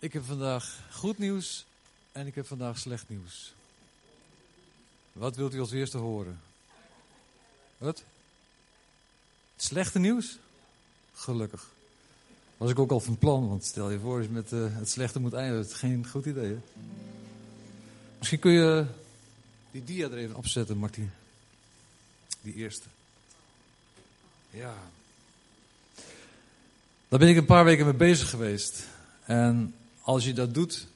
Ik heb vandaag goed nieuws en ik heb vandaag slecht nieuws. Wat wilt u als eerste horen? Wat? Slechte nieuws? Gelukkig. Was ik ook al van plan, want stel je voor, met uh, het slechte moet eindigen, dat is geen goed idee. Hè? Misschien kun je die dia er even opzetten, Martin. Die eerste. Ja. Daar ben ik een paar weken mee bezig geweest. En als je dat doet,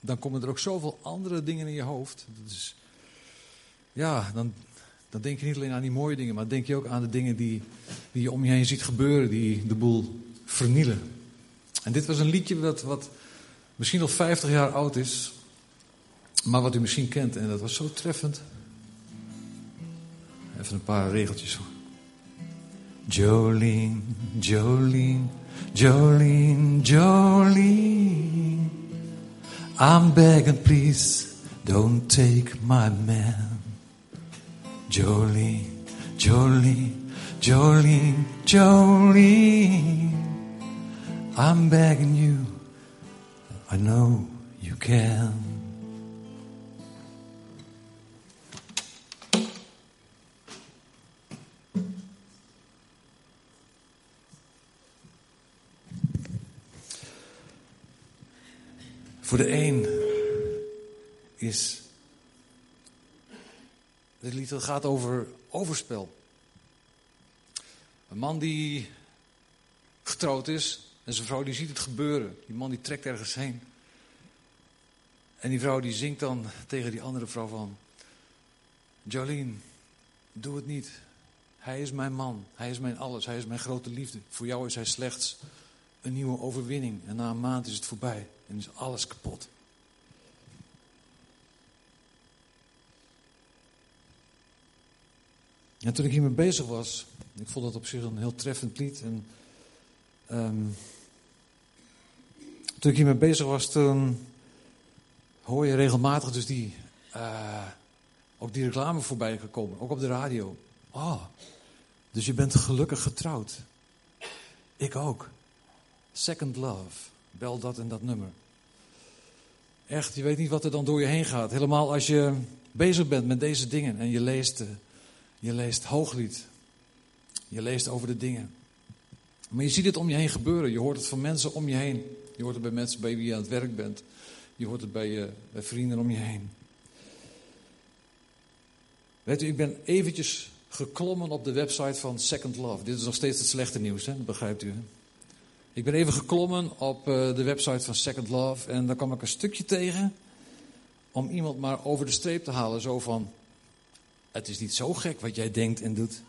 dan komen er ook zoveel andere dingen in je hoofd. Ja, dan, dan denk je niet alleen aan die mooie dingen, maar denk je ook aan de dingen die, die je om je heen ziet gebeuren, die de boel vernielen. En dit was een liedje dat, wat misschien al 50 jaar oud is, maar wat u misschien kent. En dat was zo treffend. Even een paar regeltjes. Jolene, Jolene, Jolene, Jolene. I'm begging, please, don't take my man. Jolene, Jolene, Jolene, Jolene. I'm begging you, I know you can. Voor de een is. Dit lied gaat over overspel. Een man die getrouwd is en zijn vrouw die ziet het gebeuren. Die man die trekt ergens heen. En die vrouw die zingt dan tegen die andere vrouw van... Jolene, doe het niet. Hij is mijn man. Hij is mijn alles. Hij is mijn grote liefde. Voor jou is hij slechts een nieuwe overwinning. En na een maand is het voorbij. En is alles kapot. En toen ik hiermee bezig was, ik vond dat op zich een heel treffend lied. En um, toen ik hiermee bezig was, toen hoor je regelmatig dus die, uh, ook die reclame voorbij gekomen, ook op de radio. Oh, dus je bent gelukkig getrouwd. Ik ook. Second Love. Bel dat en dat nummer. Echt, je weet niet wat er dan door je heen gaat. Helemaal als je bezig bent met deze dingen en je leest, uh, je leest hooglied. Je leest over de dingen. Maar je ziet het om je heen gebeuren. Je hoort het van mensen om je heen. Je hoort het bij mensen bij wie je aan het werk bent. Je hoort het bij, uh, bij vrienden om je heen. Weet u, ik ben eventjes geklommen op de website van Second Love. Dit is nog steeds het slechte nieuws, hè? begrijpt u. Ik ben even geklommen op uh, de website van Second Love en daar kwam ik een stukje tegen om iemand maar over de streep te halen. Zo van, het is niet zo gek wat jij denkt en doet.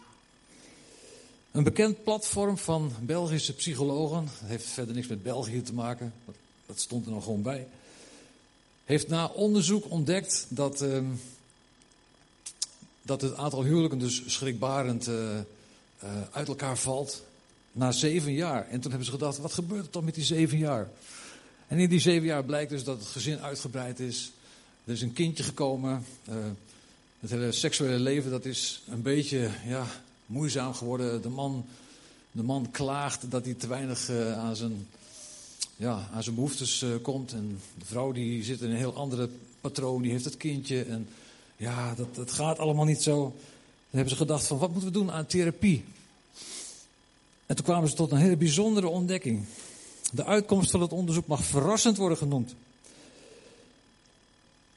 Een bekend platform van Belgische psychologen, heeft verder niks met België te maken, dat stond er nog gewoon bij, heeft na onderzoek ontdekt dat, uh, dat het aantal huwelijken dus schrikbarend uh, uh, uit elkaar valt na zeven jaar. En toen hebben ze gedacht, wat gebeurt er dan met die zeven jaar? En in die zeven jaar blijkt dus dat het gezin uitgebreid is. Er is een kindje gekomen. het hele seksuele leven dat is een beetje ja, moeizaam geworden. De man, de man klaagt dat hij te weinig uh, aan, zijn, ja, aan zijn behoeftes uh, komt. En de vrouw die zit in een heel andere patroon, die heeft het kindje. En ja, dat, dat gaat allemaal niet zo. Dan hebben ze gedacht van, wat moeten we doen aan therapie? En toen kwamen ze tot een hele bijzondere ontdekking. De uitkomst van het onderzoek mag verrassend worden genoemd.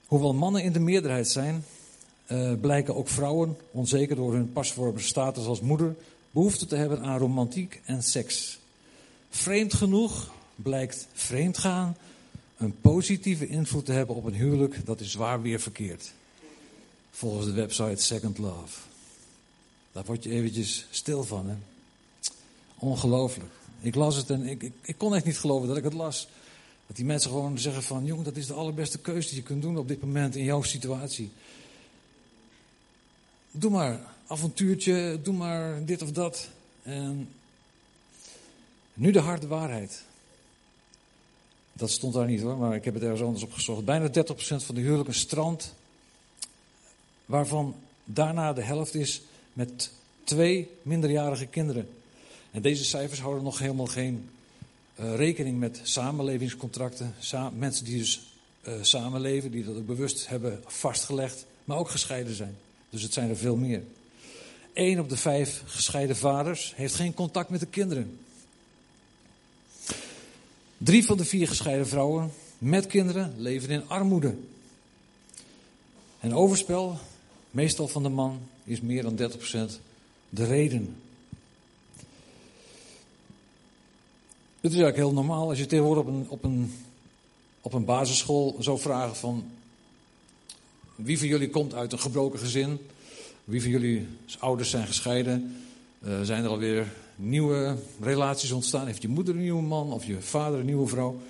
Hoewel mannen in de meerderheid zijn, uh, blijken ook vrouwen, onzeker door hun pasvormige status als moeder, behoefte te hebben aan romantiek en seks. Vreemd genoeg blijkt vreemdgaan een positieve invloed te hebben op een huwelijk dat is zwaar weer verkeerd. Volgens de website Second Love. Daar word je eventjes stil van, hè? Ongelooflijk. Ik las het en ik, ik, ik, kon echt niet geloven dat ik het las. Dat die mensen gewoon zeggen van, jongen, dat is de allerbeste keuze die je kunt doen op dit moment in jouw situatie. Doe maar avontuurtje, doe maar dit of dat. En nu de harde waarheid. Dat stond daar niet hoor, maar ik heb het ergens anders opgezocht. Bijna 30% van de huwelijken strand, waarvan daarna de helft is met twee minderjarige kinderen. En deze cijfers houden nog helemaal geen uh, rekening met samenlevingscontracten. Sa mensen die dus uh, samenleven, die dat ook bewust hebben vastgelegd, maar ook gescheiden zijn. Dus het zijn er veel meer. Eén op de vijf gescheiden vaders heeft geen contact met de kinderen. Drie van de vier gescheiden vrouwen met kinderen leven in armoede. En overspel, meestal van de man, is meer dan 30% de reden. Het is eigenlijk heel normaal als je tegenwoordig op een, op een, op een basisschool zou vragen van wie van jullie komt uit een gebroken gezin? Wie van jullie ouders zijn gescheiden? Uh, zijn er alweer nieuwe relaties ontstaan? Heeft je moeder een nieuwe man of je vader een nieuwe vrouw?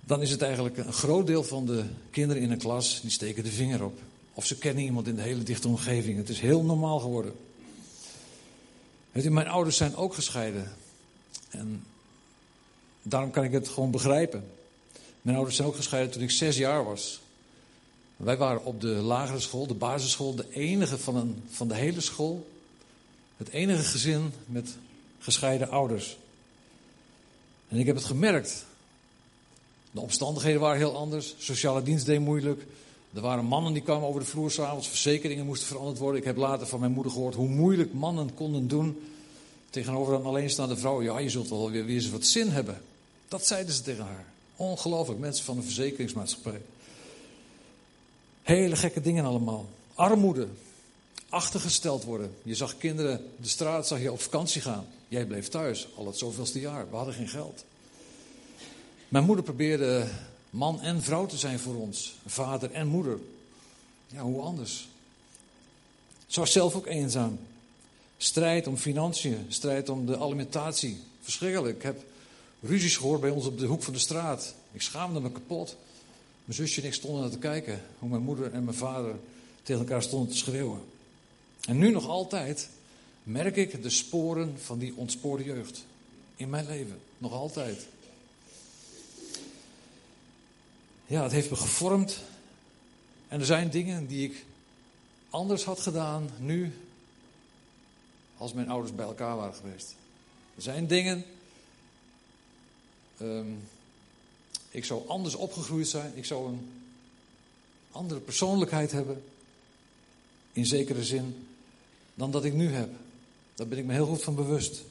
Dan is het eigenlijk een groot deel van de kinderen in een klas die steken de vinger op. Of ze kennen iemand in de hele dichte omgeving. Het is heel normaal geworden. Mijn ouders zijn ook gescheiden. En daarom kan ik het gewoon begrijpen. Mijn ouders zijn ook gescheiden toen ik zes jaar was. Wij waren op de lagere school, de basisschool, de enige van, een, van de hele school. Het enige gezin met gescheiden ouders. En ik heb het gemerkt. De omstandigheden waren heel anders. Sociale dienst deed moeilijk. Er waren mannen die kwamen over de vloer s'avonds. Verzekeringen moesten veranderd worden. Ik heb later van mijn moeder gehoord hoe moeilijk mannen konden doen. Tegenover een alleenstaande vrouw. Ja, je zult wel weer, weer eens wat zin hebben. Dat zeiden ze tegen haar. Ongelooflijk, mensen van de verzekeringsmaatschappij. Hele gekke dingen allemaal. Armoede. Achtergesteld worden. Je zag kinderen de straat, zag je op vakantie gaan. Jij bleef thuis, al het zoveelste jaar. We hadden geen geld. Mijn moeder probeerde man en vrouw te zijn voor ons. Vader en moeder. Ja, hoe anders? Ze was zelf ook eenzaam. Strijd om financiën, strijd om de alimentatie. Verschrikkelijk. Ik heb ruzies gehoord bij ons op de hoek van de straat. Ik schaamde me kapot. Mijn zusje en ik stonden naar te kijken hoe mijn moeder en mijn vader tegen elkaar stonden te schreeuwen. En nu nog altijd merk ik de sporen van die ontspoorde jeugd in mijn leven. Nog altijd. Ja, het heeft me gevormd. En er zijn dingen die ik anders had gedaan nu als mijn ouders bij elkaar waren geweest. Er zijn dingen. Um, ik zou anders opgegroeid zijn. Ik zou een andere persoonlijkheid hebben. In zekere zin. Dan dat ik nu heb. Daar ben ik me heel goed van bewust.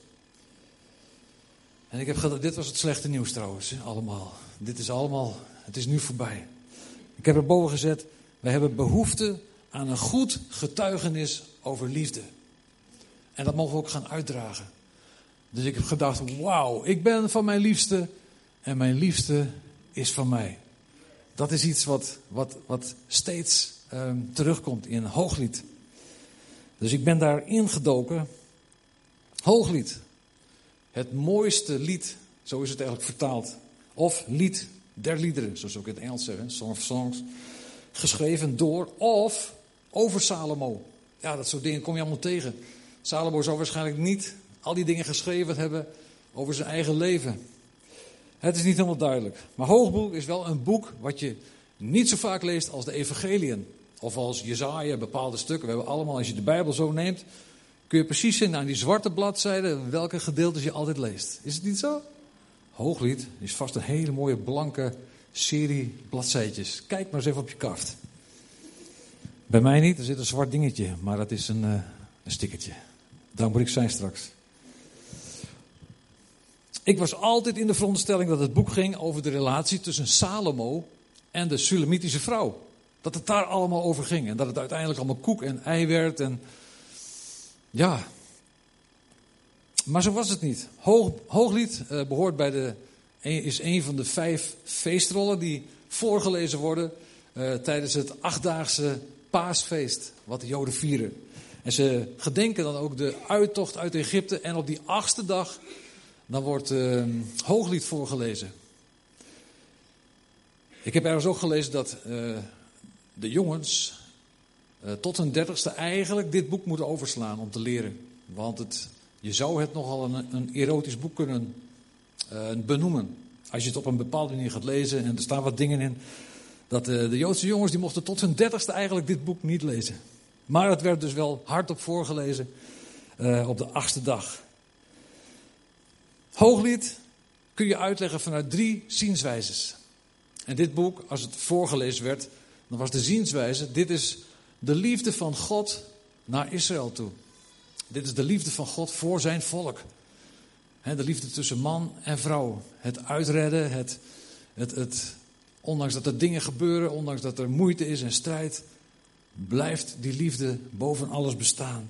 En ik heb gedacht, dit was het slechte nieuws trouwens, allemaal. Dit is allemaal, het is nu voorbij. Ik heb erboven gezet, wij hebben behoefte aan een goed getuigenis over liefde. En dat mogen we ook gaan uitdragen. Dus ik heb gedacht, wauw, ik ben van mijn liefste en mijn liefste is van mij. Dat is iets wat, wat, wat steeds um, terugkomt in Hooglied. Dus ik ben daar ingedoken. Hooglied. Het mooiste lied, zo is het eigenlijk vertaald. Of lied der liederen, zoals ook in het Engels zeggen, Song of Songs. Geschreven door of over Salomo. Ja, dat soort dingen kom je allemaal tegen. Salomo zou waarschijnlijk niet al die dingen geschreven hebben over zijn eigen leven. Het is niet helemaal duidelijk. Maar Hoogboek is wel een boek wat je niet zo vaak leest als de Evangeliën. Of als Jezaja, bepaalde stukken. We hebben allemaal, als je de Bijbel zo neemt, kun je precies zien aan die zwarte bladzijden welke gedeeltes je altijd leest. Is het niet zo? Hooglied is vast een hele mooie blanke serie bladzijtjes. Kijk maar eens even op je kaft. Bij mij niet, er zit een zwart dingetje, maar dat is een, uh, een stickertje. Daar moet ik zijn straks. Ik was altijd in de veronderstelling dat het boek ging over de relatie tussen Salomo en de Sulamitische vrouw. Dat het daar allemaal over ging en dat het uiteindelijk allemaal koek en ei werd en ja. Maar zo was het niet. Hoog, Hooglied uh, behoort bij de, is een van de vijf feestrollen die voorgelezen worden uh, tijdens het achtdaagse paasfeest wat de Joden vieren. En ze gedenken dan ook de uittocht uit Egypte en op die achtste dag dan wordt uh, Hooglied voorgelezen. Ik heb ergens ook gelezen dat uh, de jongens uh, tot hun dertigste eigenlijk dit boek moeten overslaan om te leren. Want het, je zou het nogal een, een erotisch boek kunnen benoemen. Als je het op een bepaalde manier gaat lezen en er staan wat dingen in. Dat de Joodse jongens die mochten tot hun dertigste eigenlijk dit boek niet lezen. Maar het werd dus wel hardop voorgelezen op de achtste dag. Hooglied kun je uitleggen vanuit drie zienswijzes. En dit boek, als het voorgelezen werd, dan was de zienswijze: dit is de liefde van God naar Israël toe. Dit is de liefde van God voor zijn volk. de liefde tussen man en vrouw. Het uitredden, het, het, het, ondanks dat er dingen gebeuren, ondanks dat er moeite is en strijd, blijft die liefde boven alles bestaan.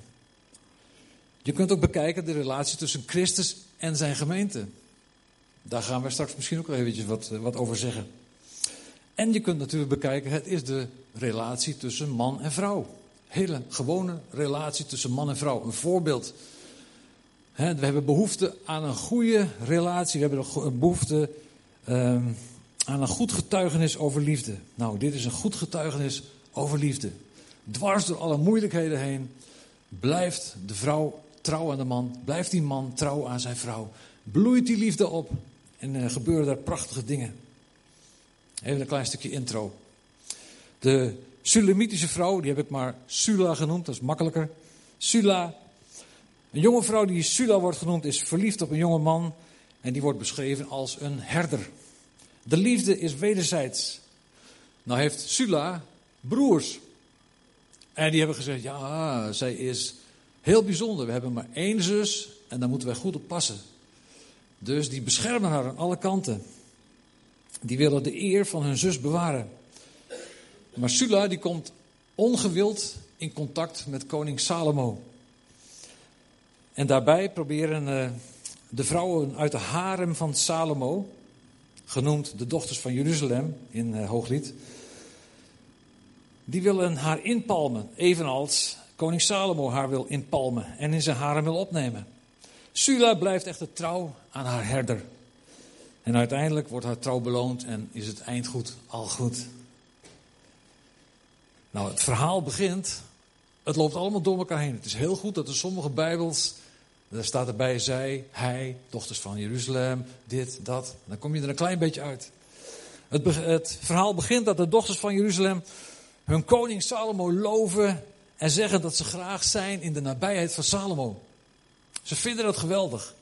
Je kunt ook bekijken de relatie tussen Christus en zijn gemeente. Daar gaan we straks misschien ook eventjes wat, wat over zeggen. En je kunt natuurlijk bekijken, het is de relatie tussen man en vrouw. Hele gewone relatie tussen man en vrouw. Een voorbeeld. we hebben behoefte aan een goede relatie. We hebben behoefte ehm, aan een goed getuigenis over liefde. Nou, dit is een goed getuigenis over liefde. Dwars door alle moeilijkheden heen blijft de vrouw trouw aan de man. Blijft die man trouw aan zijn vrouw. Bloeit die liefde op. En uh, gebeuren daar prachtige dingen. Even een klein stukje intro. De Sulamitische vrouw, die heb ik maar Sula genoemd, dat is makkelijker. Sula. Een jonge vrouw die Sula wordt genoemd, is verliefd op een jonge man. En die wordt beschreven als een herder. De liefde is wederzijds. Nou heeft Sula broers. En die hebben gezegd, ja, zij is heel bijzonder. We hebben maar één zus en daar moeten wij goed op passen. Dus die beschermen haar aan alle kanten. Die willen de eer van hun zus bewaren. Maar Sula die komt ongewild in contact met koning Salomo. En daarbij proberen uh, de vrouwen uit de harem van Salomo, genoemd de dochters van Jeruzalem in uh, Hooglied, die willen haar inpalmen, evenals koning Salomo haar wil inpalmen en in zijn harem wil opnemen. Sula blijft echter trouw aan haar herder. En uiteindelijk wordt haar trouw beloond en is het eindgoed al goed. Nou, het verhaal begint. Het loopt allemaal door elkaar heen. Het is heel goed dat er sommige Bijbels. Daar staat erbij zij, hij, dochters van Jeruzalem, dit, dat. Dan kom je er een klein beetje uit. Het, het verhaal begint dat de dochters van Jeruzalem hun koning Salomo loven en zeggen dat ze graag zijn in de nabijheid van Salomo. Ze vinden dat geweldig.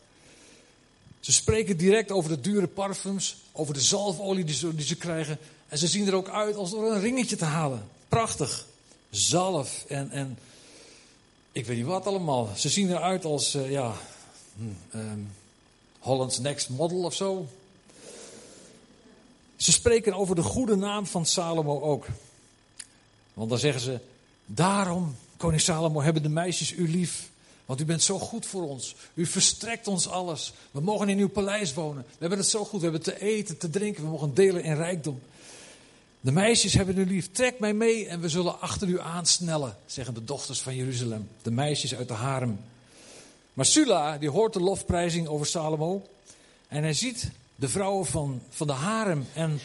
Ze spreken direct over de dure parfums, over de zalfolie die ze, krijgen. En ze zien er ook uit als door een ringetje te halen. Prachtig. Zalf en, en ik weet niet wat allemaal. Ze zien eruit als, uh, ja, um, Holland's Next Model of zo. Ze spreken over de goede naam van Salomo ook. Want dan zeggen ze, daarom, koning Salomo, hebben de meisjes u lief. Want u bent zo goed voor ons. U verstrekt ons alles. We mogen in uw paleis wonen. We hebben het zo goed. We hebben te eten, te drinken. We mogen delen in rijkdom. De meisjes hebben u lief. Trek mij mee en we zullen achter u aansnellen, zeggen de dochters van Jeruzalem. De meisjes uit de harem. Maar Sula, die hoort de lofprijzing over Salomo. En hij ziet de vrouwen van, van de harem. En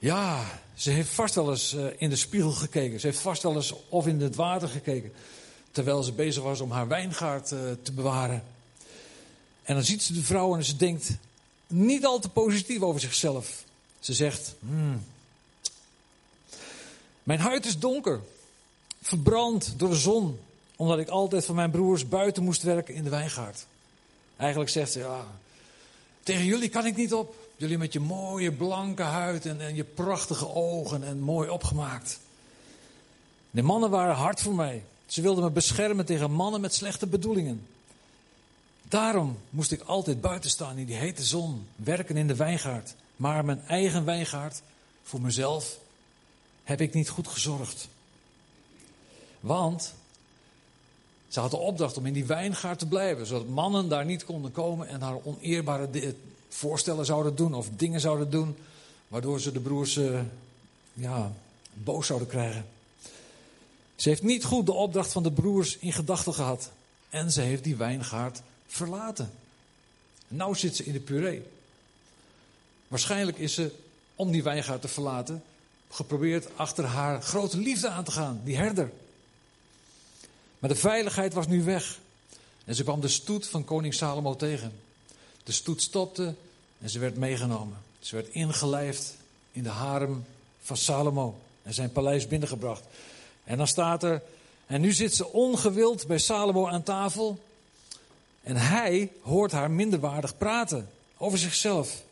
ja, ze heeft vast wel eens eh, in de spiegel gekeken. Ze heeft vast wel eens of in het water gekeken. Terwijl ze bezig was om haar wijngaard eh, te bewaren. En dan ziet ze de vrouw en ze denkt niet al te positief over zichzelf. Ze zegt: hmm, Mijn huid is donker, verbrand door de zon, omdat ik altijd van mijn broers buiten moest werken in de wijngaard. Eigenlijk zegt ze: Ja, tegen jullie kan ik niet op. Jullie met je mooie blanke huid en, en je prachtige ogen en mooi opgemaakt. De mannen waren hard voor mij. Ze wilden me beschermen tegen mannen met slechte bedoelingen. Daarom moest ik altijd buiten staan in die hete zon, werken in de wijngaard. Maar mijn eigen wijngaard, voor mezelf, heb ik niet goed gezorgd. Want ze had de opdracht om in die wijngaard te blijven, zodat mannen daar niet konden komen en haar oneerbare voorstellen zouden doen of dingen zouden doen, waardoor ze de broers uh, ja, boos zouden krijgen. Ze heeft niet goed de opdracht van de broers in gedachten gehad. En ze heeft die wijngaard verlaten. Nou zit ze in de puree. Waarschijnlijk is ze, om die wijngaard te verlaten, geprobeerd achter haar grote liefde aan te gaan, die herder. Maar de veiligheid was nu weg. En ze kwam de stoet van koning Salomo tegen. De stoet stopte en ze werd meegenomen. Ze werd ingelijfd in de harem van Salomo en zijn paleis binnengebracht. En dan staat er, en nu zit ze ongewild bij Salomo aan tafel. En hij hoort haar minderwaardig praten Over zichzelf.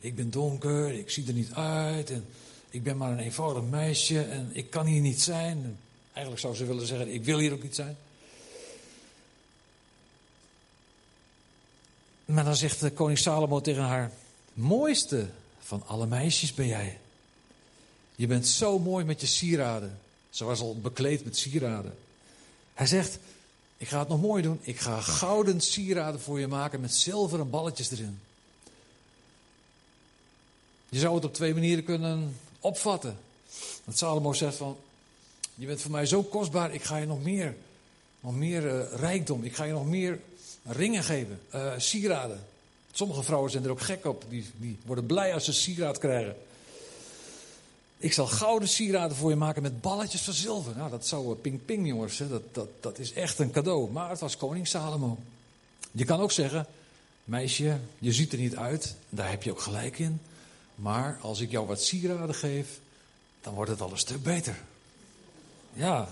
Ik ben donker, ik zie er niet uit en ik ben maar een eenvoudig meisje en ik kan hier niet zijn. Eigenlijk zou ze willen zeggen, ik wil hier ook niet zijn. Maar dan zegt koning Salomo tegen haar: Mooiste van alle meisjes ben jij. Je bent zo mooi met je sieraden. Ze was al bekleed met sieraden. Hij zegt: Ik ga het nog mooi doen. Ik ga gouden sieraden voor je maken met zilveren balletjes erin. Je zou het op twee manieren kunnen opvatten. Dat Salomo zegt van, je bent voor mij zo kostbaar, ik ga je nog meer, nog meer uh, rijkdom, ik ga je nog meer ringen geven, uh, sieraden. Sommige vrouwen zijn er ook gek op, die, die worden blij als ze sieraad krijgen. Ik zal gouden sieraden voor je maken met balletjes van zilver. Nou, dat zou uh, ping ping jongens, hè. Dat, dat, dat is echt een cadeau. Maar het was koning Salomo. Je kan ook zeggen, meisje, je ziet er niet uit. Daar heb je ook gelijk in. Maar als ik jou wat sieraden geef, dan wordt het al een stuk beter. Ja,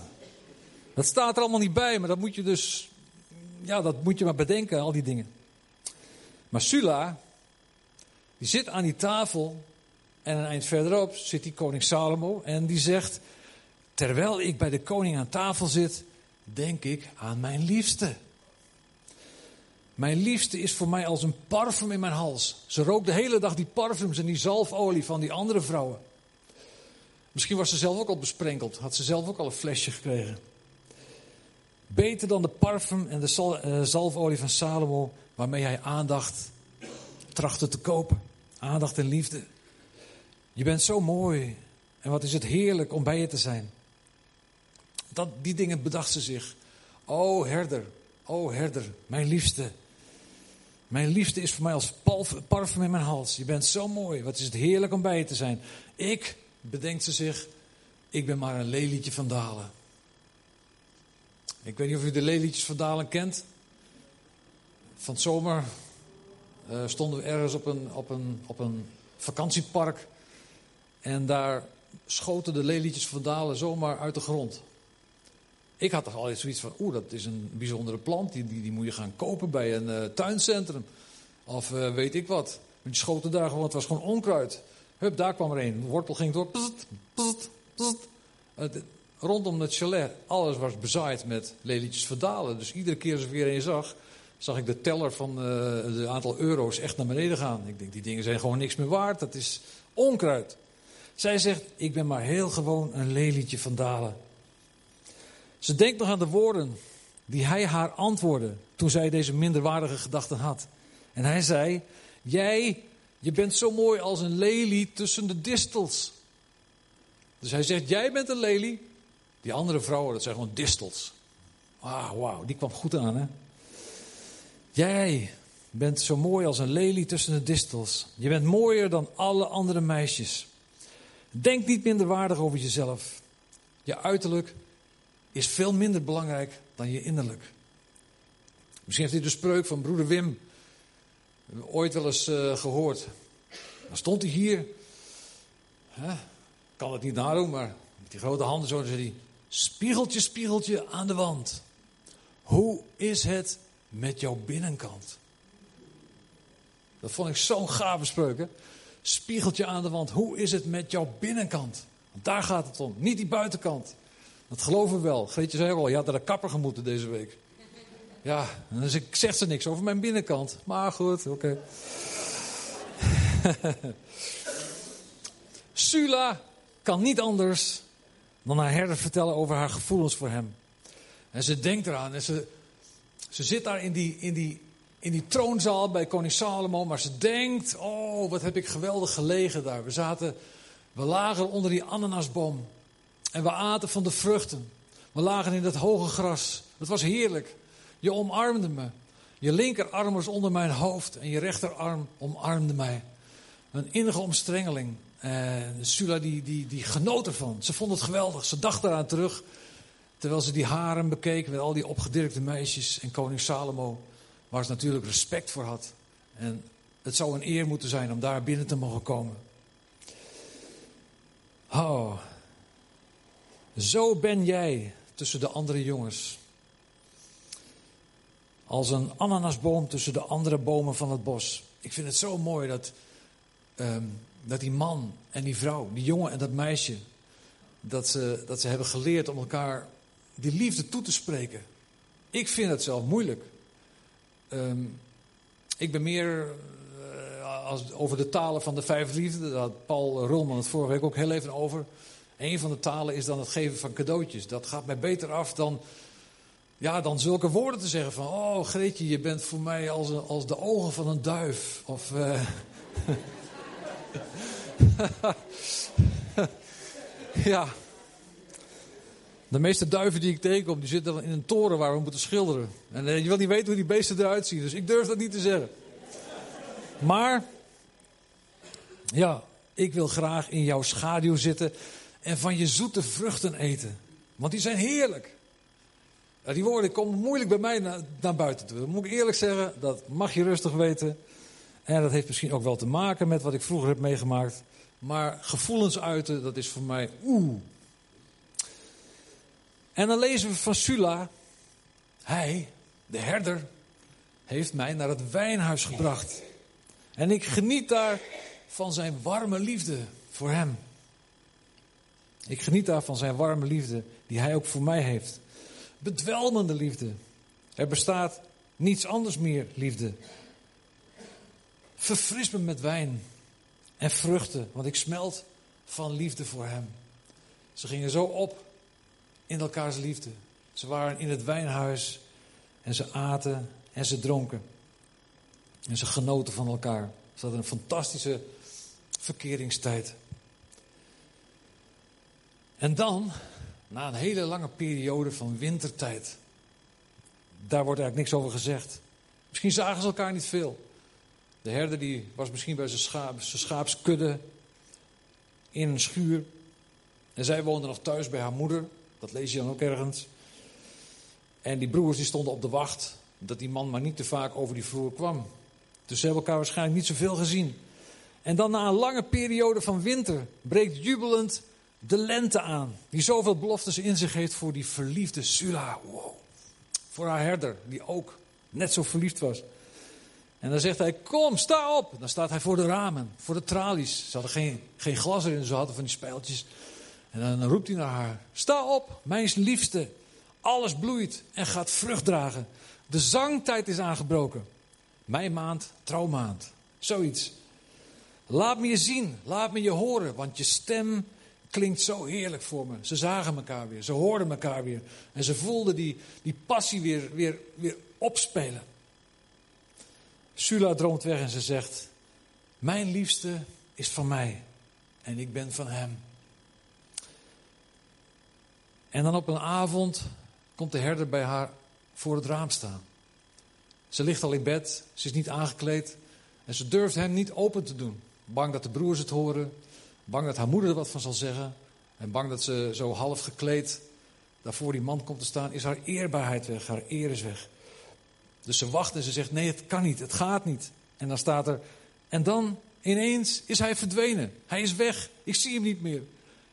dat staat er allemaal niet bij, maar dat moet je dus, ja, dat moet je maar bedenken, al die dingen. Maar Sula, die zit aan die tafel en een eind verderop zit die koning Salomo en die zegt, terwijl ik bij de koning aan tafel zit, denk ik aan mijn liefste. Mijn liefste is voor mij als een parfum in mijn hals. Ze rook de hele dag die parfums en die zalfolie van die andere vrouwen. Misschien was ze zelf ook al besprenkeld, had ze zelf ook al een flesje gekregen. Beter dan de parfum en de eh, zalfolie van Salomo, waarmee hij aandacht trachtte te kopen. Aandacht en liefde. Je bent zo mooi en wat is het heerlijk om bij je te zijn. Dat, die dingen bedacht ze zich. O herder, o herder, mijn liefste. Mijn liefde is voor mij als parfum in mijn hals. Je bent zo mooi. Wat is het heerlijk om bij je te zijn. Ik, bedenkt ze zich, ik ben maar een lelietje van Dalen. Ik weet niet of u de lelietjes van Dalen kent. Van het zomer uh, stonden we ergens op een, op, een, op een vakantiepark. En daar schoten de lelietjes van Dalen zomaar uit de grond. Ik had toch al zoiets van, oeh, dat is een bijzondere plant, die, die, moet je gaan kopen bij een uh, tuincentrum. Of uh, weet ik wat. Die schoten daar gewoon, het was gewoon onkruid. Hup, daar kwam er een. De wortel ging door. Rondom het chalet, alles was bezaaid met lelietjes verdalen. Dus iedere keer als ik weer een zag, zag ik de teller van het aantal euro's echt naar beneden gaan. Ik denk, die dingen zijn gewoon niks meer waard. Dat is onkruid. Zij zegt, ik ben maar heel gewoon een lelietje van dalen. Ze denkt nog aan de woorden die hij haar antwoordde toen zij deze minderwaardige gedachten had. En hij zei: Jij, je bent zo mooi als een lelie tussen de distels. Dus hij zegt: Jij bent een lelie. Die andere vrouwen, dat zijn gewoon distels. Ah, wauw, die kwam goed aan, hè? Jij bent zo mooi als een lelie tussen de distels. Je bent mooier dan alle andere meisjes. Denk niet minder waardig over jezelf. Je uiterlijk is veel minder belangrijk dan je innerlijk. Misschien heeft u de spreuk van broeder Wim ooit wel eens uh, gehoord. Dan stond hij hier, hè, kan het niet nadoen, maar met die grote handen zo, zei hij: Spiegeltje, spiegeltje aan de wand. Hoe is het met jouw binnenkant? Dat vond ik zo'n gave spreuk. Spiegeltje aan de wand. Hoe is het met jouw binnenkant? Want daar gaat het om, niet die buitenkant. Dat geloven we wel. Greetje zei al, je had naar de kapper gemoeten deze week. Ja, dus ik zeg ze niks over mijn binnenkant. Maar goed, oké. Sula kan niet anders dan haar herder vertellen over haar gevoelens voor hem. En ze denkt eraan en ze, ze zit daar in die, in, die, in die troonzaal bij koning Salomo. Maar ze denkt, oh wat heb ik geweldig gelegen daar. We zaten, we lagen onder die ananasboom. En we aten van de vruchten. We lagen in het hoge gras. Het was heerlijk. Je omarmde me. Je linkerarm was onder mijn hoofd en je rechterarm omarmde mij. Een innige omstrengeling. En Sula die, die, die genoot ervan. Ze vond het geweldig. Ze dacht eraan terug. Terwijl ze die haren bekeek met al die opgedirkte meisjes. En koning Salomo, waar ze natuurlijk respect voor had. En het zou een eer moeten zijn om daar binnen te mogen komen. Oh, zo ben jij tussen de andere jongens. Als een ananasboom tussen de andere bomen van het bos. ik vind het zo mooi dat, ehm, dat die man en die vrouw, die jongen en dat meisje, dat ze, dat ze hebben geleerd om elkaar die liefde toe te spreken. Ik vind het zelf moeilijk. Ehm, ik ben meer uh, als, over de talen van de vijf liefden. Daar had Paul Rulman het vorige week ook heel even over. Een van de talen is dan het geven van cadeautjes. Dat gaat mij beter af dan, ja, dan zulke woorden te zeggen van... Oh Greetje, je bent voor mij als, als de ogen van een duif. Of... Uh... ja... De meeste duiven die ik tegenkom, die zitten in een toren waar we moeten schilderen. En eh, je wil niet weten hoe die beesten eruit zien, dus ik durf dat niet te zeggen. Maar, ja, ik wil graag in jouw schaduw zitten en van je zoete vruchten eten. Want die zijn heerlijk. Die woorden komen moeilijk bij mij naar, naar buiten toe. Dat moet ik eerlijk zeggen, dat mag je rustig weten. En dat heeft misschien ook wel te maken met wat ik vroeger heb meegemaakt. Maar gevoelens uiten, dat is voor mij oeh, en dan lezen we van Sula. Hij, de herder, heeft mij naar het wijnhuis gebracht. En ik geniet daar van zijn warme liefde voor hem. Ik geniet daar van zijn warme liefde die hij ook voor mij heeft. Bedwelmende liefde. Er bestaat niets anders meer liefde. Verfris me met wijn en vruchten, want ik smelt van liefde voor hem. Ze gingen zo op in elkaars liefde. Ze waren in het wijnhuis en ze aten en ze dronken. En ze genoten van elkaar. Ze hadden een fantastische verkeringstijd. En dan, na een hele lange periode van wintertijd, daar wordt eigenlijk niks over gezegd. Misschien zagen ze elkaar niet veel. De herder die was misschien bij zijn, schaap, zijn schaapskudde in een schuur. En zij woonde nog thuis bij haar moeder. Dat lees je dan ook ergens. En die broers die stonden op de wacht dat die man maar niet te vaak over die vloer kwam. Dus ze hebben elkaar waarschijnlijk niet zoveel gezien. En dan na een lange periode van winter breekt jubelend de lente aan. Die zoveel beloftes in zich heeft voor die verliefde Sula. Wow. Voor haar herder, die ook net zo verliefd was. En dan zegt hij, kom, sta op. Dan staat hij voor de ramen, voor de tralies. Ze hadden geen, geen glas erin, ze hadden van die spijltjes. En dan roept hij naar haar: Sta op, mijn liefste. Alles bloeit en gaat vrucht dragen. De zangtijd is aangebroken. Mijn maand, trouwmaand. Zoiets. Laat me je zien, laat me je horen, want je stem klinkt zo heerlijk voor me. Ze zagen elkaar weer, ze hoorden elkaar weer. En ze voelden die, die passie weer, weer, weer opspelen. Sula droomt weg en ze zegt: Mijn liefste is van mij en ik ben van hem. En dan op een avond komt de herder bij haar voor het raam staan. Ze ligt al in bed, ze is niet aangekleed en ze durft hem niet open te doen. Bang dat de broers het horen, bang dat haar moeder er wat van zal zeggen en bang dat ze zo half gekleed daarvoor die man komt te staan, is haar eerbaarheid weg, haar eer is weg. Dus ze wacht en ze zegt: Nee, het kan niet, het gaat niet. En dan staat er: En dan ineens is hij verdwenen. Hij is weg, ik zie hem niet meer.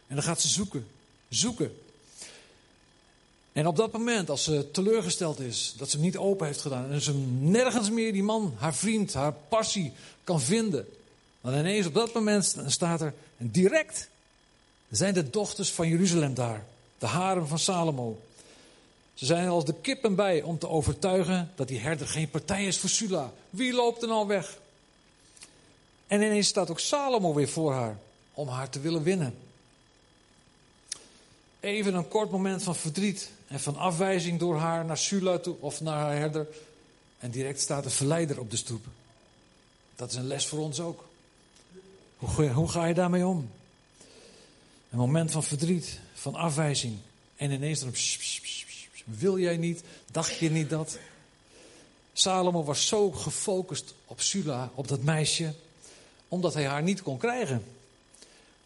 En dan gaat ze zoeken, zoeken. En op dat moment, als ze teleurgesteld is, dat ze niet open heeft gedaan en ze nergens meer die man, haar vriend, haar passie kan vinden, dan ineens op dat moment staat er, en direct zijn de dochters van Jeruzalem daar, de harem van Salomo. Ze zijn als de kippen bij om te overtuigen dat die herder geen partij is voor Sula. Wie loopt er nou weg? En ineens staat ook Salomo weer voor haar om haar te willen winnen. Even een kort moment van verdriet en van afwijzing door haar naar Sula toe of naar haar herder. En direct staat een verleider op de stoep. Dat is een les voor ons ook. Hoe, hoe ga je daarmee om? Een moment van verdriet, van afwijzing. En ineens dan, wil jij niet? Dacht je niet dat? Salomo was zo gefocust op Sula, op dat meisje, omdat hij haar niet kon krijgen.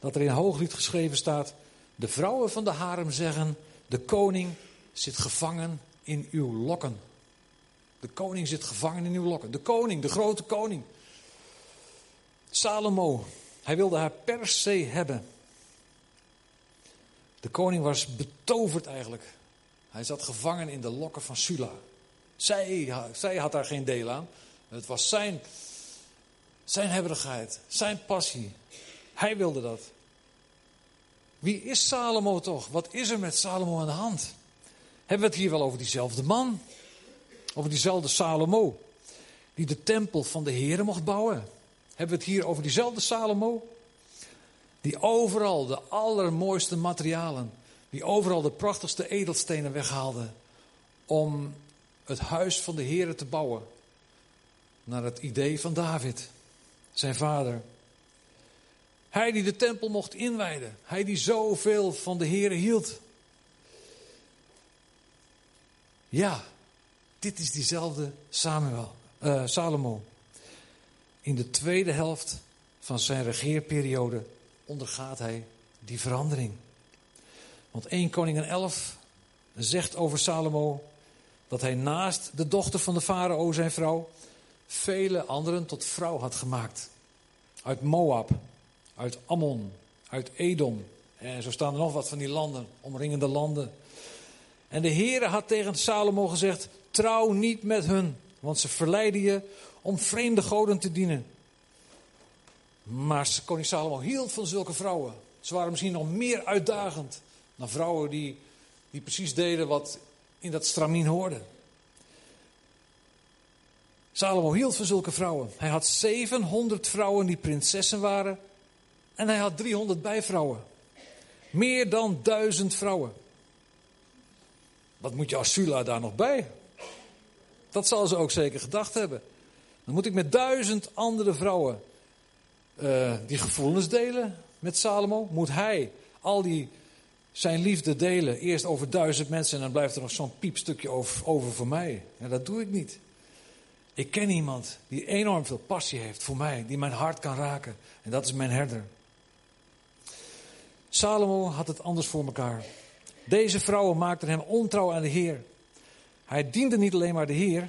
Dat er in Hooglied geschreven staat: De vrouwen van de harem zeggen: De koning zit gevangen in uw lokken. De koning zit gevangen in uw lokken. De koning, de grote koning. Salomo, hij wilde haar per se hebben. De koning was betoverd eigenlijk. Hij zat gevangen in de lokken van Sula. Zij, zij had daar geen deel aan. Het was zijn Zijn hebberigheid, zijn passie. Hij wilde dat. Wie is Salomo toch? Wat is er met Salomo aan de hand? Hebben we het hier wel over diezelfde man? Over diezelfde Salomo, die de tempel van de Heeren mocht bouwen? Hebben we het hier over diezelfde Salomo? Die overal de allermooiste materialen, die overal de prachtigste edelstenen weghaalde om het huis van de Heeren te bouwen. Naar het idee van David, zijn vader. Hij die de tempel mocht inwijden. Hij die zoveel van de Heeren hield. Ja, dit is diezelfde Samuel, uh, Salomo. In de tweede helft van zijn regeerperiode ondergaat hij die verandering. Want 1 Koningin 11 zegt over Salomo dat hij naast de dochter van de farao, zijn vrouw, vele anderen tot vrouw had gemaakt. Uit Moab, uit Ammon, uit Edom. En zo staan er nog wat van die landen, omringende landen. En de Heere had tegen Salomo gezegd: Trouw niet met hun, want ze verleiden je om vreemde goden te dienen. Maar koning Salomo hield van zulke vrouwen. Ze waren misschien nog meer uitdagend dan vrouwen die, die precies deden wat in dat stramien hoorde. Salomo hield van zulke vrouwen. Hij had 700 vrouwen die prinsessen waren. En hij had 300 bijvrouwen. Meer dan duizend vrouwen. Wat moet je als Sula daar nog bij? Dat zal ze ook zeker gedacht hebben. Dan moet ik met duizend andere vrouwen uh, die gevoelens delen met Salomo. Moet hij al die zijn liefde delen. Eerst over duizend mensen en dan blijft er nog zo'n piepstukje over, voor mij. Ja, dat doe ik niet. Ik ken iemand die enorm veel passie heeft voor mij, die mijn hart kan raken. En dat is mijn herder. Salomo had het anders voor elkaar. Deze vrouwen maakten hem ontrouw aan de Heer. Hij diende niet alleen maar de Heer,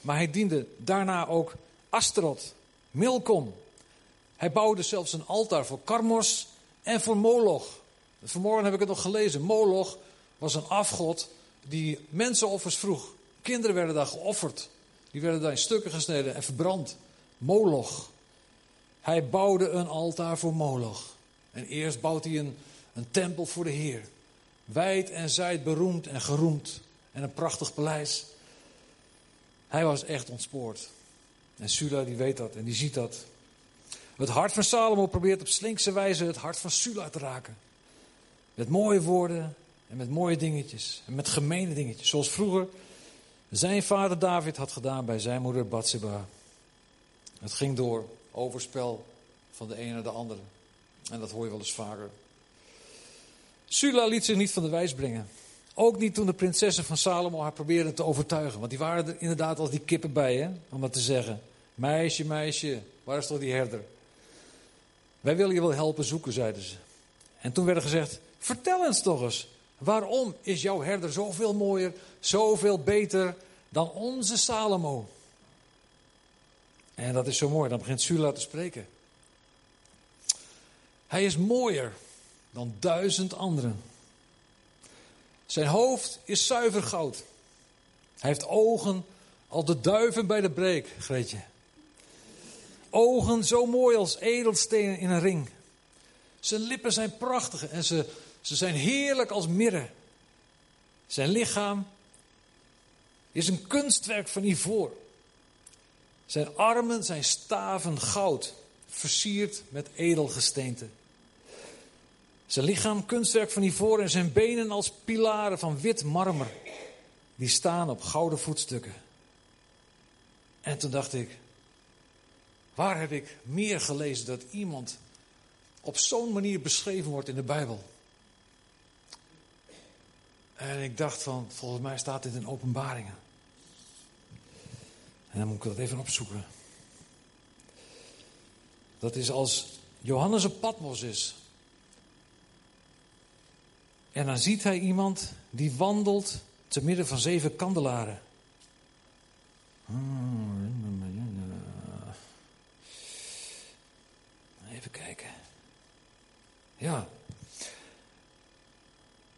maar hij diende daarna ook Asterot, Milkom. Hij bouwde zelfs een altaar voor Karmos en voor Moloch. Vanmorgen heb ik het nog gelezen. Moloch was een afgod die mensenoffers vroeg. Kinderen werden daar geofferd. Die werden daar in stukken gesneden en verbrand. Moloch. Hij bouwde een altaar voor Moloch. En eerst bouwt hij een, een tempel voor de Heer. Wijd en zijd beroemd en geroemd. En een prachtig paleis. Hij was echt ontspoord. En Sula die weet dat en die ziet dat. Het hart van Salomo probeert op slinkse wijze het hart van Sula te raken. Met mooie woorden en met mooie dingetjes. En met gemene dingetjes. Zoals vroeger zijn vader David had gedaan bij zijn moeder Bathsheba. Het ging door overspel van de ene naar de andere. En dat hoor je wel eens vaker. Sula liet zich niet van de wijs brengen. Ook niet toen de prinsessen van Salomo haar probeerden te overtuigen. Want die waren er inderdaad als die kippen bij, om dat te zeggen. Meisje, meisje, waar is toch die herder? Wij willen je wel helpen zoeken, zeiden ze. En toen werd er gezegd, vertel eens toch eens. Waarom is jouw herder zoveel mooier, zoveel beter dan onze Salomo? En dat is zo mooi, dan begint Sula te spreken. Hij is mooier dan duizend anderen. Zijn hoofd is zuiver goud. Hij heeft ogen als de duiven bij de breek, Greetje. Ogen zo mooi als edelstenen in een ring. Zijn lippen zijn prachtig en ze, ze zijn heerlijk als mirre. Zijn lichaam is een kunstwerk van ivoor. Zijn armen zijn staven goud, versierd met edelgesteente. Zijn lichaam kunstwerk van ivoor en zijn benen als pilaren van wit marmer. Die staan op gouden voetstukken. En toen dacht ik, waar heb ik meer gelezen dat iemand op zo'n manier beschreven wordt in de Bijbel? En ik dacht van, volgens mij staat dit in openbaringen. En dan moet ik dat even opzoeken. Dat is als Johannes op Patmos is. En dan ziet hij iemand die wandelt te midden van zeven kandelaren. Even kijken. Ja.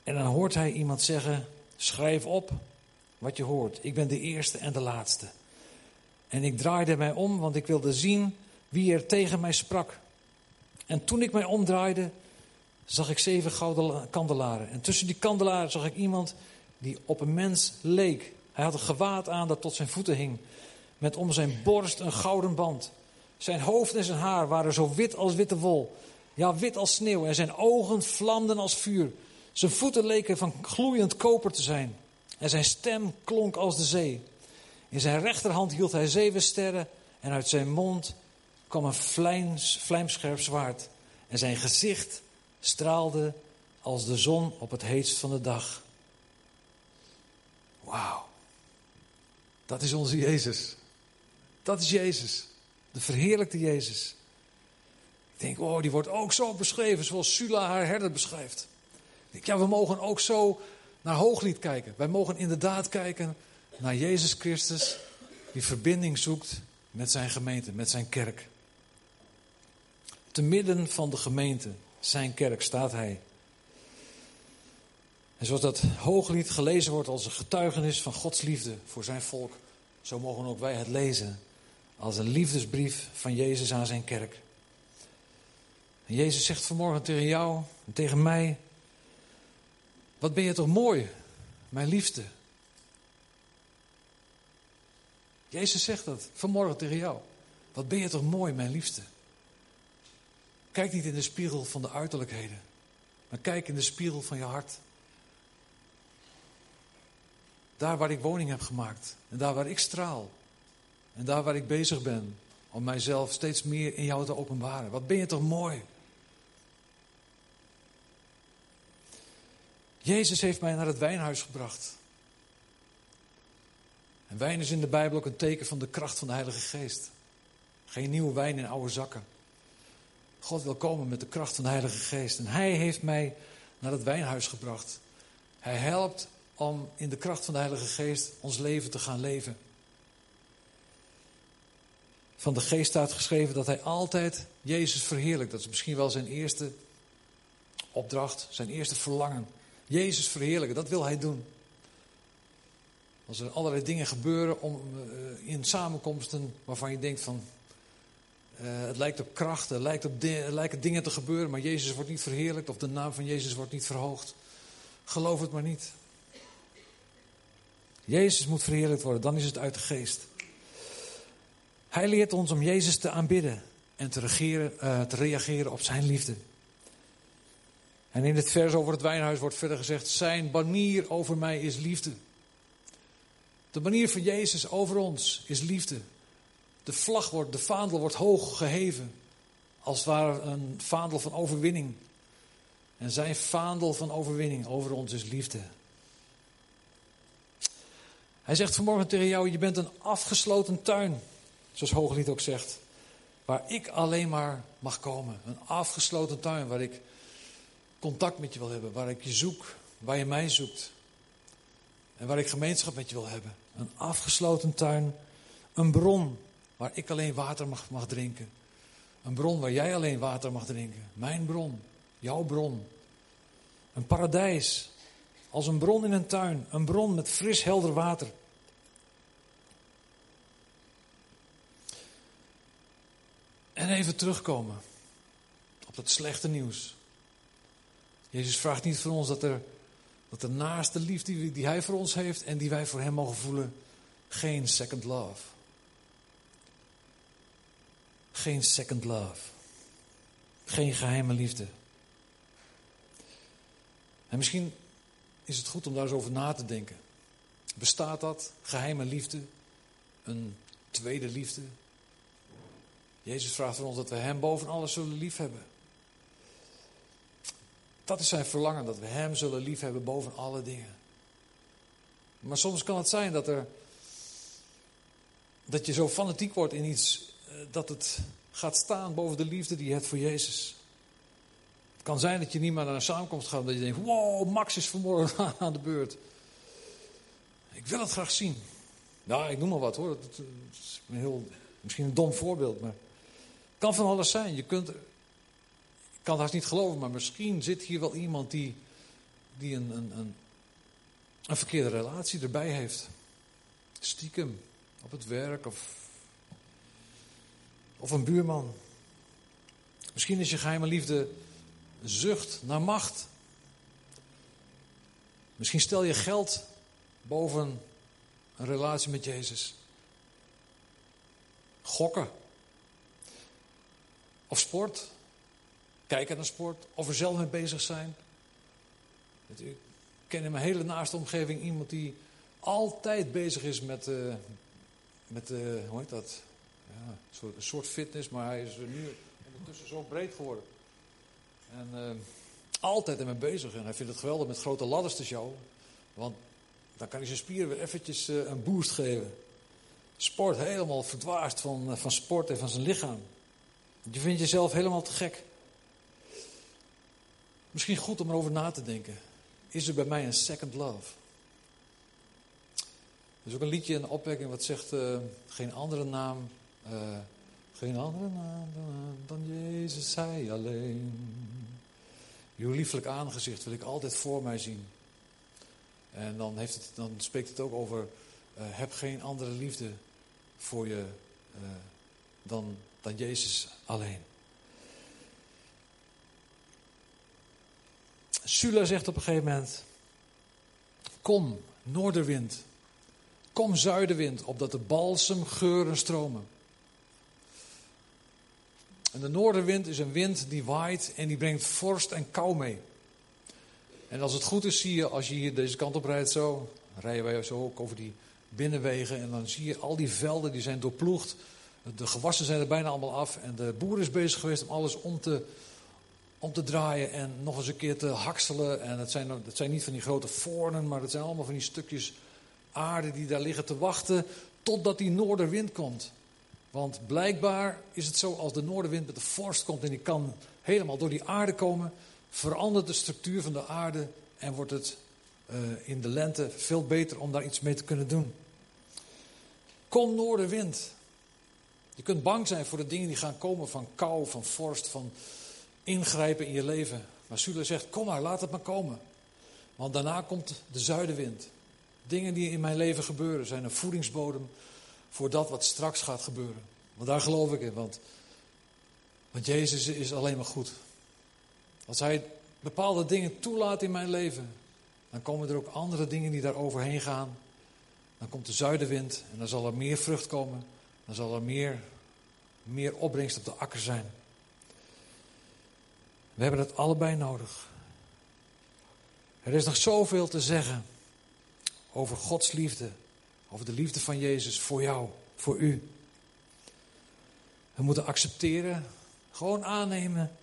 En dan hoort hij iemand zeggen: Schrijf op wat je hoort. Ik ben de eerste en de laatste. En ik draaide mij om, want ik wilde zien wie er tegen mij sprak. En toen ik mij omdraaide, zag ik zeven gouden kandelaren. En tussen die kandelaren zag ik iemand die op een mens leek. Hij had een gewaad aan dat tot zijn voeten hing, met om zijn borst een gouden band. Zijn hoofd en zijn haar waren zo wit als witte wol, ja wit als sneeuw, en zijn ogen vlamden als vuur. Zijn voeten leken van gloeiend koper te zijn, en zijn stem klonk als de zee. In zijn rechterhand hield hij zeven sterren, en uit zijn mond kwam een vlijms, vlijmscherp zwaard. En zijn gezicht straalde als de zon op het heetst van de dag. Wauw. Dat is onze Jezus. Dat is Jezus. De verheerlijkte Jezus. Ik denk, oh, die wordt ook zo beschreven zoals Sula haar herder beschrijft. Ja, we mogen ook zo naar Hooglied kijken. Wij mogen inderdaad kijken naar Jezus Christus, die verbinding zoekt met zijn gemeente, met zijn kerk. Te midden van de gemeente, zijn kerk, staat hij. En zoals dat hooglied gelezen wordt als een getuigenis van Gods liefde voor zijn volk, zo mogen ook wij het lezen als een liefdesbrief van Jezus aan zijn kerk. En Jezus zegt vanmorgen tegen jou en tegen mij: Wat ben je toch mooi, mijn liefste? Jezus zegt dat vanmorgen tegen jou. Wat ben je toch mooi, mijn liefste? Kijk niet in de spiegel van de uiterlijkheden, maar kijk in de spiegel van je hart. Daar waar ik woning heb gemaakt en daar waar ik straal en daar waar ik bezig ben om mijzelf steeds meer in jou te openbaren. Wat ben je toch mooi? Jezus heeft mij naar het wijnhuis gebracht. En wijn is in de Bijbel ook een teken van de kracht van de Heilige Geest. Geen nieuwe wijn in oude zakken. God wil komen met de kracht van de Heilige Geest. En Hij heeft mij naar het wijnhuis gebracht. Hij helpt om in de kracht van de Heilige Geest ons leven te gaan leven. Van de Geest staat geschreven dat Hij altijd Jezus verheerlijkt. Dat is misschien wel zijn eerste opdracht, zijn eerste verlangen. Jezus verheerlijken, dat wil Hij doen. Als er allerlei dingen gebeuren om, uh, in samenkomsten waarvan je denkt van uh, het lijkt op kracht, er, lijkt op lijken dingen te gebeuren, maar Jezus wordt niet verheerlijkt of de naam van Jezus wordt niet verhoogd. Geloof het maar niet. Jezus moet verheerlijkt worden, dan is het uit de geest. Hij leert ons om Jezus te aanbidden en te, uh, te reageren op zijn liefde. En in het vers over het wijnhuis wordt verder gezegd: Zijn banier over mij is liefde. De manier van Jezus over ons is liefde. De vlag wordt, de vaandel wordt hoog geheven. Als het ware een vaandel van overwinning. En zijn vaandel van overwinning over ons is liefde. Hij zegt vanmorgen tegen jou: Je bent een afgesloten tuin. Zoals Hooglied ook zegt. Waar ik alleen maar mag komen. Een afgesloten tuin waar ik contact met je wil hebben. Waar ik je zoek. Waar je mij zoekt. En waar ik gemeenschap met je wil hebben. Een afgesloten tuin. Een bron waar ik alleen water mag, mag drinken. Een bron waar jij alleen water mag drinken. Mijn bron, jouw bron. Een paradijs, als een bron in een tuin. Een bron met fris helder water. En even terugkomen op dat slechte nieuws. Jezus vraagt niet van ons dat er, dat de liefde die, die Hij voor ons heeft en die wij voor Hem mogen voelen, geen second love. Geen second love. Geen geheime liefde. En misschien is het goed om daar eens over na te denken. Bestaat dat, geheime liefde, een tweede liefde? Jezus vraagt van ons dat we Hem boven alles zullen liefhebben. Dat is zijn verlangen, dat we Hem zullen liefhebben boven alle dingen. Maar soms kan het zijn dat, er, dat je zo fanatiek wordt in iets dat het gaat staan boven de liefde die je hebt voor Jezus. Het kan zijn dat je niet meer naar een samenkomst gaat, dat je denkt: wow, Max is vanmorgen aan de beurt. Ik wil het graag zien. Nou, ik noem maar wat hoor. Dat is een heel, misschien een dom voorbeeld, maar het kan van alles zijn. Je kunt, kan het haast niet geloven, maar misschien zit hier wel iemand die, die een, een, een, een verkeerde relatie erbij heeft. Stiekem, op het werk of Of een buurman. Misschien is je geheime liefde zucht naar macht. Misschien stel je geld boven een relatie met Jezus. Gokken. Of sport. Kijken naar sport. Of er zelf mee bezig zijn. Ik ken in mijn hele naaste omgeving iemand die altijd bezig is met, uh, met uh, hoe heet dat? Ja, een, soort, een soort fitness, maar hij is er nu ondertussen zo breed geworden. En uh, altijd ermee bezig. En hij vindt het geweldig met grote ladders te showen. Want dan kan hij zijn spieren weer eventjes een boost geven. Sport helemaal verdwaasd van, van sport en van zijn lichaam. Je vindt jezelf helemaal te gek. Misschien goed om erover na te denken. Is er bij mij een second love? Er is ook een liedje, een opwekking wat zegt: uh, geen andere naam, uh, geen andere naam dan Jezus, Hij alleen. Uw lieflijk aangezicht wil ik altijd voor mij zien. En dan, heeft het, dan spreekt het ook over: heb geen andere liefde voor je dan, dan Jezus alleen. Sula zegt op een gegeven moment: Kom, noorderwind. Kom, zuidenwind, opdat de balsemgeuren stromen. En de noordenwind is een wind die waait en die brengt vorst en kou mee. En als het goed is, zie je als je hier deze kant op rijdt, zo, rijden wij zo ook over die binnenwegen. En dan zie je al die velden die zijn doorploegd. De gewassen zijn er bijna allemaal af. En de boer is bezig geweest om alles om te om te draaien en nog eens een keer te hakselen. En het zijn, het zijn niet van die grote voornen, maar het zijn allemaal van die stukjes aarde die daar liggen te wachten totdat die noorderwind komt. Want blijkbaar is het zo, als de noordenwind met de vorst komt en die kan helemaal door die aarde komen, verandert de structuur van de aarde en wordt het uh, in de lente veel beter om daar iets mee te kunnen doen. Kom noordenwind. Je kunt bang zijn voor de dingen die gaan komen van kou, van vorst, van ingrijpen in je leven. Maar Sule zegt, kom maar, laat het maar komen. Want daarna komt de zuidenwind. Dingen die in mijn leven gebeuren zijn een voedingsbodem voor dat wat straks gaat gebeuren. Want daar geloof ik in, want, want Jezus is alleen maar goed. Als Hij bepaalde dingen toelaat in mijn leven, dan komen er ook andere dingen die daar overheen gaan. Dan komt de zuidenwind en dan zal er meer vrucht komen. Dan zal er meer, meer opbrengst op de akker zijn. We hebben het allebei nodig. Er is nog zoveel te zeggen over Gods liefde, over de liefde van Jezus voor jou, voor u. We moeten accepteren, gewoon aannemen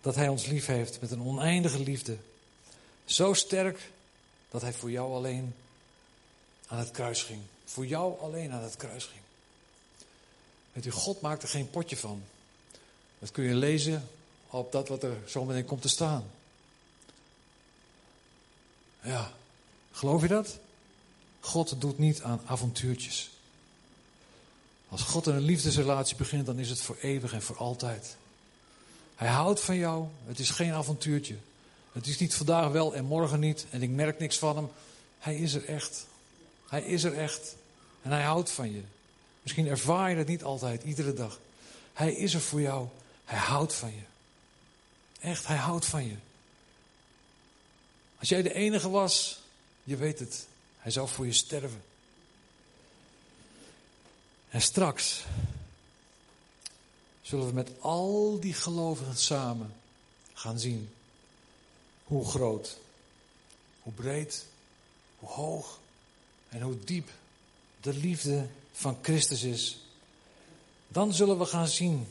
dat Hij ons lief heeft met een oneindige liefde. Zo sterk dat Hij voor jou alleen aan het kruis ging. Voor jou alleen aan het kruis ging. Weet u, God maakt er geen potje van. Dat kun je lezen op dat wat er zo meteen komt te staan. Ja, geloof je dat? God doet niet aan avontuurtjes. Als God een liefdesrelatie begint, dan is het voor eeuwig en voor altijd. Hij houdt van jou. Het is geen avontuurtje. Het is niet vandaag wel en morgen niet en ik merk niks van hem. Hij is er echt. Hij is er echt. En hij houdt van je. Misschien ervaar je het niet altijd, iedere dag. Hij is er voor jou. Hij houdt van je. Echt, hij houdt van je. Als jij de enige was, je weet het, hij zou voor je sterven. En straks zullen we met al die gelovigen samen gaan zien hoe groot, hoe breed, hoe hoog en hoe diep de liefde van Christus is. Dan zullen we gaan zien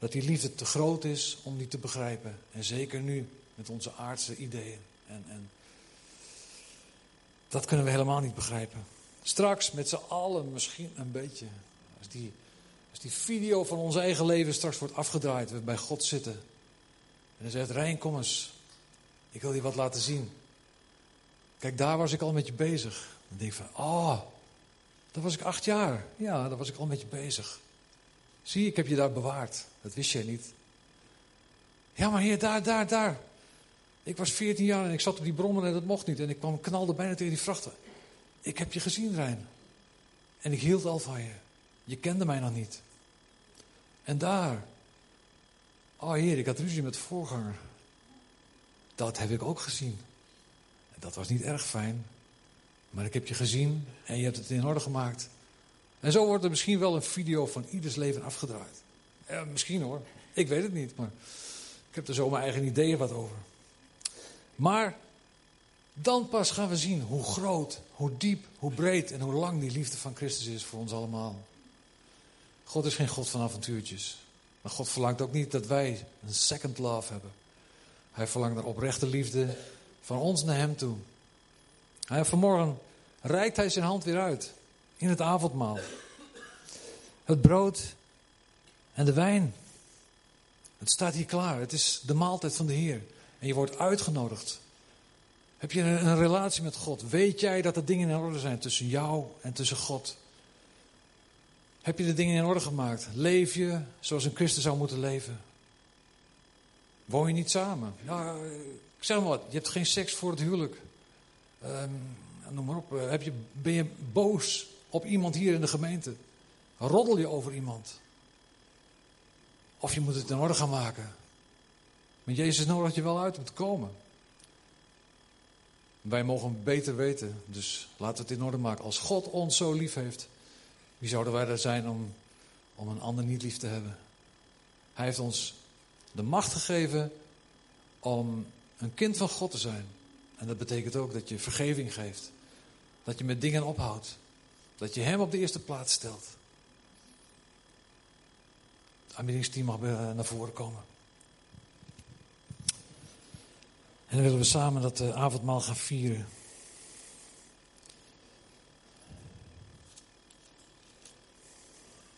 dat die liefde te groot is om die te begrijpen. En zeker nu met onze aardse ideeën. En, en dat kunnen we helemaal niet begrijpen. Straks met z'n allen misschien een beetje. Als die, als die video van ons eigen leven straks wordt afgedraaid, we bij God zitten. En hij zegt, Rijn, kom eens. Ik wil je wat laten zien. Kijk, daar was ik al met je bezig. Dan denk ik van, oh, dat was ik acht jaar. Ja, daar was ik al met je bezig. Zie, ik heb je daar bewaard. Dat wist jij niet. Ja, maar heer, daar, daar, daar. Ik was 14 jaar en ik zat op die brommen en dat mocht niet. En ik kwam knalde bijna tegen die vrachten. Ik heb je gezien, Rijn. En ik hield al van je. Je kende mij nog niet. En daar. Oh heer, ik had ruzie met de voorganger. Dat heb ik ook gezien. Dat was niet erg fijn. Maar ik heb je gezien en je hebt het in orde gemaakt. En zo wordt er misschien wel een video van ieders leven afgedraaid. Ja, misschien hoor. Ik weet het niet, maar ik heb er zo mijn eigen ideeën wat over. Maar dan pas gaan we zien hoe groot, hoe diep, hoe breed en hoe lang die liefde van Christus is voor ons allemaal. God is geen God van avontuurtjes. Maar God verlangt ook niet dat wij een second love hebben. Hij verlangt naar oprechte liefde van ons naar Hem toe. Hij, vanmorgen reikt Hij zijn hand weer uit in het avondmaal. Het brood en de wijn. Het staat hier klaar. Het is de maaltijd van de Heer. En je wordt uitgenodigd. Heb je een, relatie met God? Weet jij dat er dingen in orde zijn tussen jou en tussen God? Heb je de dingen in orde gemaakt? Leef je zoals een christen zou moeten leven? Woon je niet samen? Nou, ik zeg maar wat, je hebt geen seks voor het huwelijk. Um, noem maar op. Heb je, ben je boos op iemand hier in de gemeente? Roddel je over iemand? Of je moet het in orde gaan maken. Want Jezus nodigt je wel uit om te komen. Wij mogen beter weten, dus laten we het in orde maken. Als God ons zo lief heeft, wie zouden wij er zijn om, om een ander niet lief te hebben? Hij heeft ons de macht gegeven om een kind van God te zijn. En dat betekent ook dat je vergeving geeft. Dat je met dingen ophoudt. Dat je Hem op de eerste plaats stelt. Het aanbiedingsteam mag naar voren komen. En dan willen we samen dat avondmaal gaan vieren.